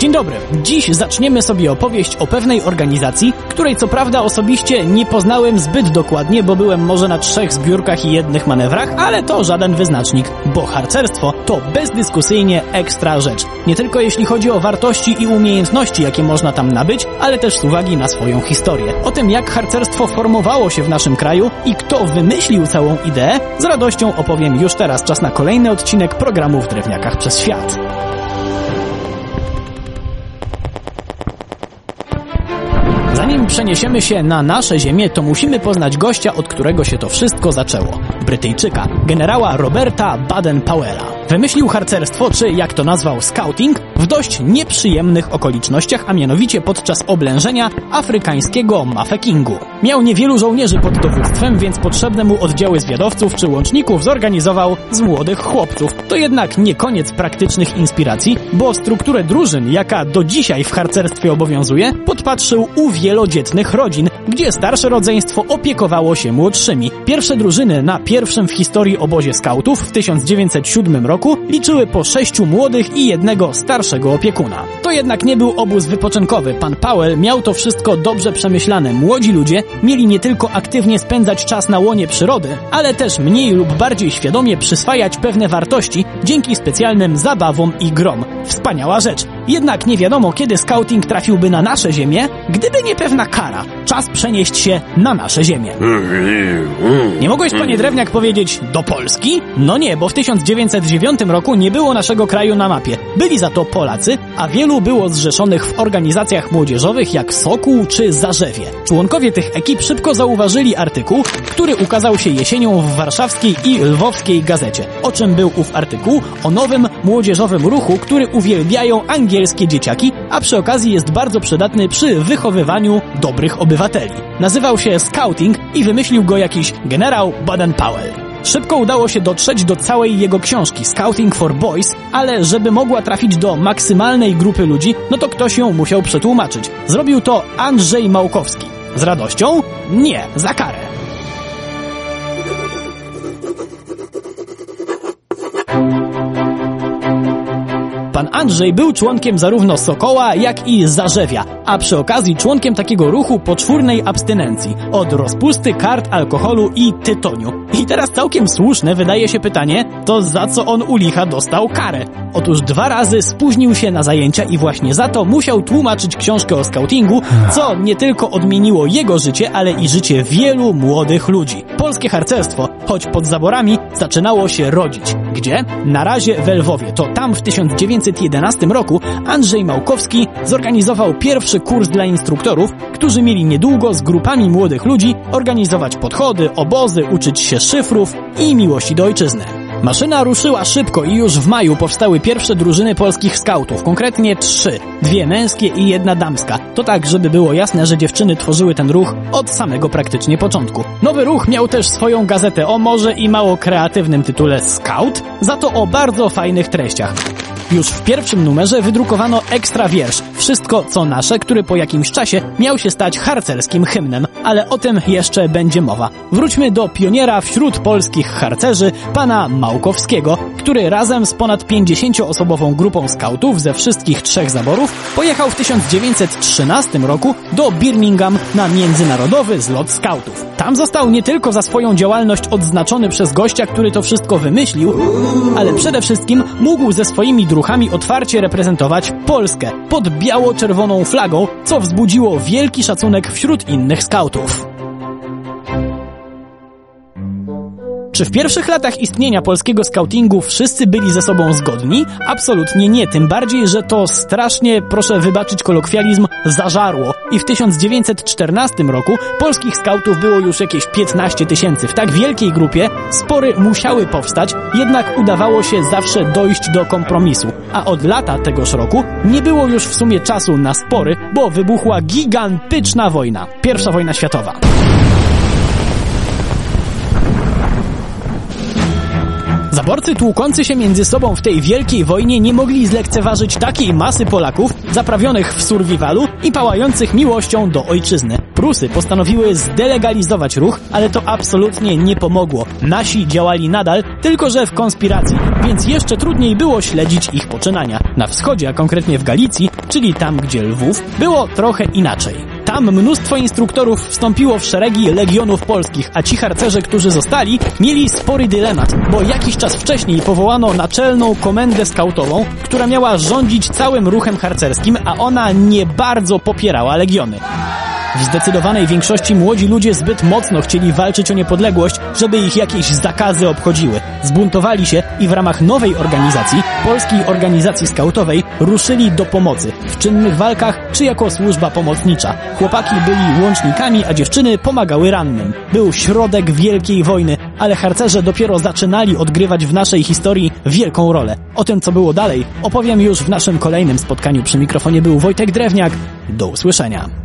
Dzień dobry. Dziś zaczniemy sobie opowieść o pewnej organizacji, której co prawda osobiście nie poznałem zbyt dokładnie, bo byłem może na trzech zbiórkach i jednych manewrach, ale to żaden wyznacznik, bo harcerstwo to bezdyskusyjnie ekstra rzecz. Nie tylko jeśli chodzi o wartości i umiejętności, jakie można tam nabyć, ale też z uwagi na swoją historię. O tym, jak harcerstwo formowało się w naszym kraju i kto wymyślił całą ideę, z radością opowiem już teraz. Czas na kolejny odcinek programu w Drewniakach przez Świat. Przeniesiemy się na nasze ziemię, to musimy poznać gościa, od którego się to wszystko zaczęło. Brytyjczyka, generała Roberta Baden-Powella. Wymyślił harcerstwo, czy jak to nazwał scouting, w dość nieprzyjemnych okolicznościach, a mianowicie podczas oblężenia afrykańskiego Mafekingu. Miał niewielu żołnierzy pod dowództwem, więc potrzebne mu oddziały zwiadowców czy łączników zorganizował z młodych chłopców. To jednak nie koniec praktycznych inspiracji, bo strukturę drużyn, jaka do dzisiaj w harcerstwie obowiązuje, podpatrzył u wielodzietnych rodzin, gdzie starsze rodzeństwo opiekowało się młodszymi. Pierwsze drużyny na pierwszym w historii obozie skautów w 1907 roku liczyły po sześciu młodych i jednego starszego opiekuna. To jednak nie był obóz wypoczynkowy. Pan Powell miał to wszystko dobrze przemyślane. Młodzi ludzie mieli nie tylko aktywnie spędzać czas na łonie przyrody, ale też mniej lub bardziej świadomie przyswajać pewne wartości dzięki specjalnym zabawom i grom. Wspaniała rzecz. Jednak nie wiadomo, kiedy scouting trafiłby na nasze ziemię, gdyby nie pewna kara. Czas przenieść się na nasze ziemię. Nie mogłeś, panie Drewniak, powiedzieć do Polski? No nie, bo w 1909 roku nie było naszego kraju na mapie. Byli za to Polacy, a wielu było zrzeszonych w organizacjach młodzieżowych jak Sokół czy Zarzewie. Członkowie tych ekip szybko zauważyli artykuł, który ukazał się jesienią w warszawskiej i lwowskiej gazecie. O czym był ów artykuł? O nowym młodzieżowym ruchu, który uwielbiają angielskie dzieciaki, a przy okazji jest bardzo przydatny przy wychowywaniu dobrych obywateli. Nazywał się Scouting i wymyślił go jakiś generał Baden-Powell. Szybko udało się dotrzeć do całej jego książki Scouting for Boys, ale żeby mogła trafić do maksymalnej grupy ludzi, no to ktoś ją musiał przetłumaczyć. Zrobił to Andrzej Małkowski. Z radością? Nie, za karę. Andrzej był członkiem zarówno Sokoła, jak i Zarzewia, a przy okazji członkiem takiego ruchu poczwórnej abstynencji od rozpusty, kart, alkoholu i tytoniu. I teraz całkiem słuszne wydaje się pytanie, to za co on u licha dostał karę? Otóż dwa razy spóźnił się na zajęcia i właśnie za to musiał tłumaczyć książkę o scoutingu, co nie tylko odmieniło jego życie, ale i życie wielu młodych ludzi. Polskie harcerstwo, choć pod zaborami, zaczynało się rodzić. Gdzie? Na razie w Lwowie. To tam w 1911 roku Andrzej Małkowski zorganizował pierwszy kurs dla instruktorów, którzy mieli niedługo z grupami młodych ludzi organizować podchody, obozy, uczyć się szyfrów i miłości do ojczyzny. Maszyna ruszyła szybko i już w maju powstały pierwsze drużyny polskich skautów, konkretnie trzy, dwie męskie i jedna damska. To tak, żeby było jasne, że dziewczyny tworzyły ten ruch od samego praktycznie początku. Nowy ruch miał też swoją gazetę o może i mało kreatywnym tytule Scout, za to o bardzo fajnych treściach. Już w pierwszym numerze wydrukowano ekstra wiersz Wszystko co nasze, który po jakimś czasie miał się stać harcerskim hymnem, ale o tym jeszcze będzie mowa. Wróćmy do pioniera wśród polskich harcerzy, pana Małkowskiego, który razem z ponad 50-osobową grupą skautów ze wszystkich trzech zaborów pojechał w 1913 roku do Birmingham na międzynarodowy zlot skautów. Tam został nie tylko za swoją działalność odznaczony przez gościa, który to wszystko wymyślił, ale przede wszystkim mógł ze swoimi druchami otwarcie reprezentować Polskę pod biało-czerwoną flagą, co wzbudziło wielki szacunek wśród innych skautów. Czy w pierwszych latach istnienia polskiego skautingu wszyscy byli ze sobą zgodni? Absolutnie nie, tym bardziej, że to strasznie, proszę wybaczyć kolokwializm, zażarło. I w 1914 roku polskich skautów było już jakieś 15 tysięcy. W tak wielkiej grupie spory musiały powstać, jednak udawało się zawsze dojść do kompromisu. A od lata tegoż roku nie było już w sumie czasu na spory, bo wybuchła gigantyczna wojna. Pierwsza wojna światowa. Dworcy tłukący się między sobą w tej wielkiej wojnie nie mogli zlekceważyć takiej masy Polaków zaprawionych w survivalu i pałających miłością do ojczyzny. Prusy postanowiły zdelegalizować ruch, ale to absolutnie nie pomogło. Nasi działali nadal, tylko że w konspiracji, więc jeszcze trudniej było śledzić ich poczynania. Na wschodzie, a konkretnie w Galicji, czyli tam gdzie Lwów, było trochę inaczej. Tam mnóstwo instruktorów wstąpiło w szeregi legionów polskich, a ci harcerze, którzy zostali, mieli spory dylemat, bo jakiś czas wcześniej powołano naczelną komendę skautową, która miała rządzić całym ruchem harcerskim, a ona nie bardzo popierała legiony. W zdecydowanej większości młodzi ludzie zbyt mocno chcieli walczyć o niepodległość, żeby ich jakieś zakazy obchodziły. Zbuntowali się i w ramach nowej organizacji, Polskiej Organizacji Skautowej, ruszyli do pomocy w czynnych walkach czy jako służba pomocnicza. Chłopaki byli łącznikami, a dziewczyny pomagały rannym. Był środek Wielkiej Wojny, ale harcerze dopiero zaczynali odgrywać w naszej historii wielką rolę. O tym, co było dalej, opowiem już w naszym kolejnym spotkaniu. Przy mikrofonie był Wojtek Drewniak. Do usłyszenia.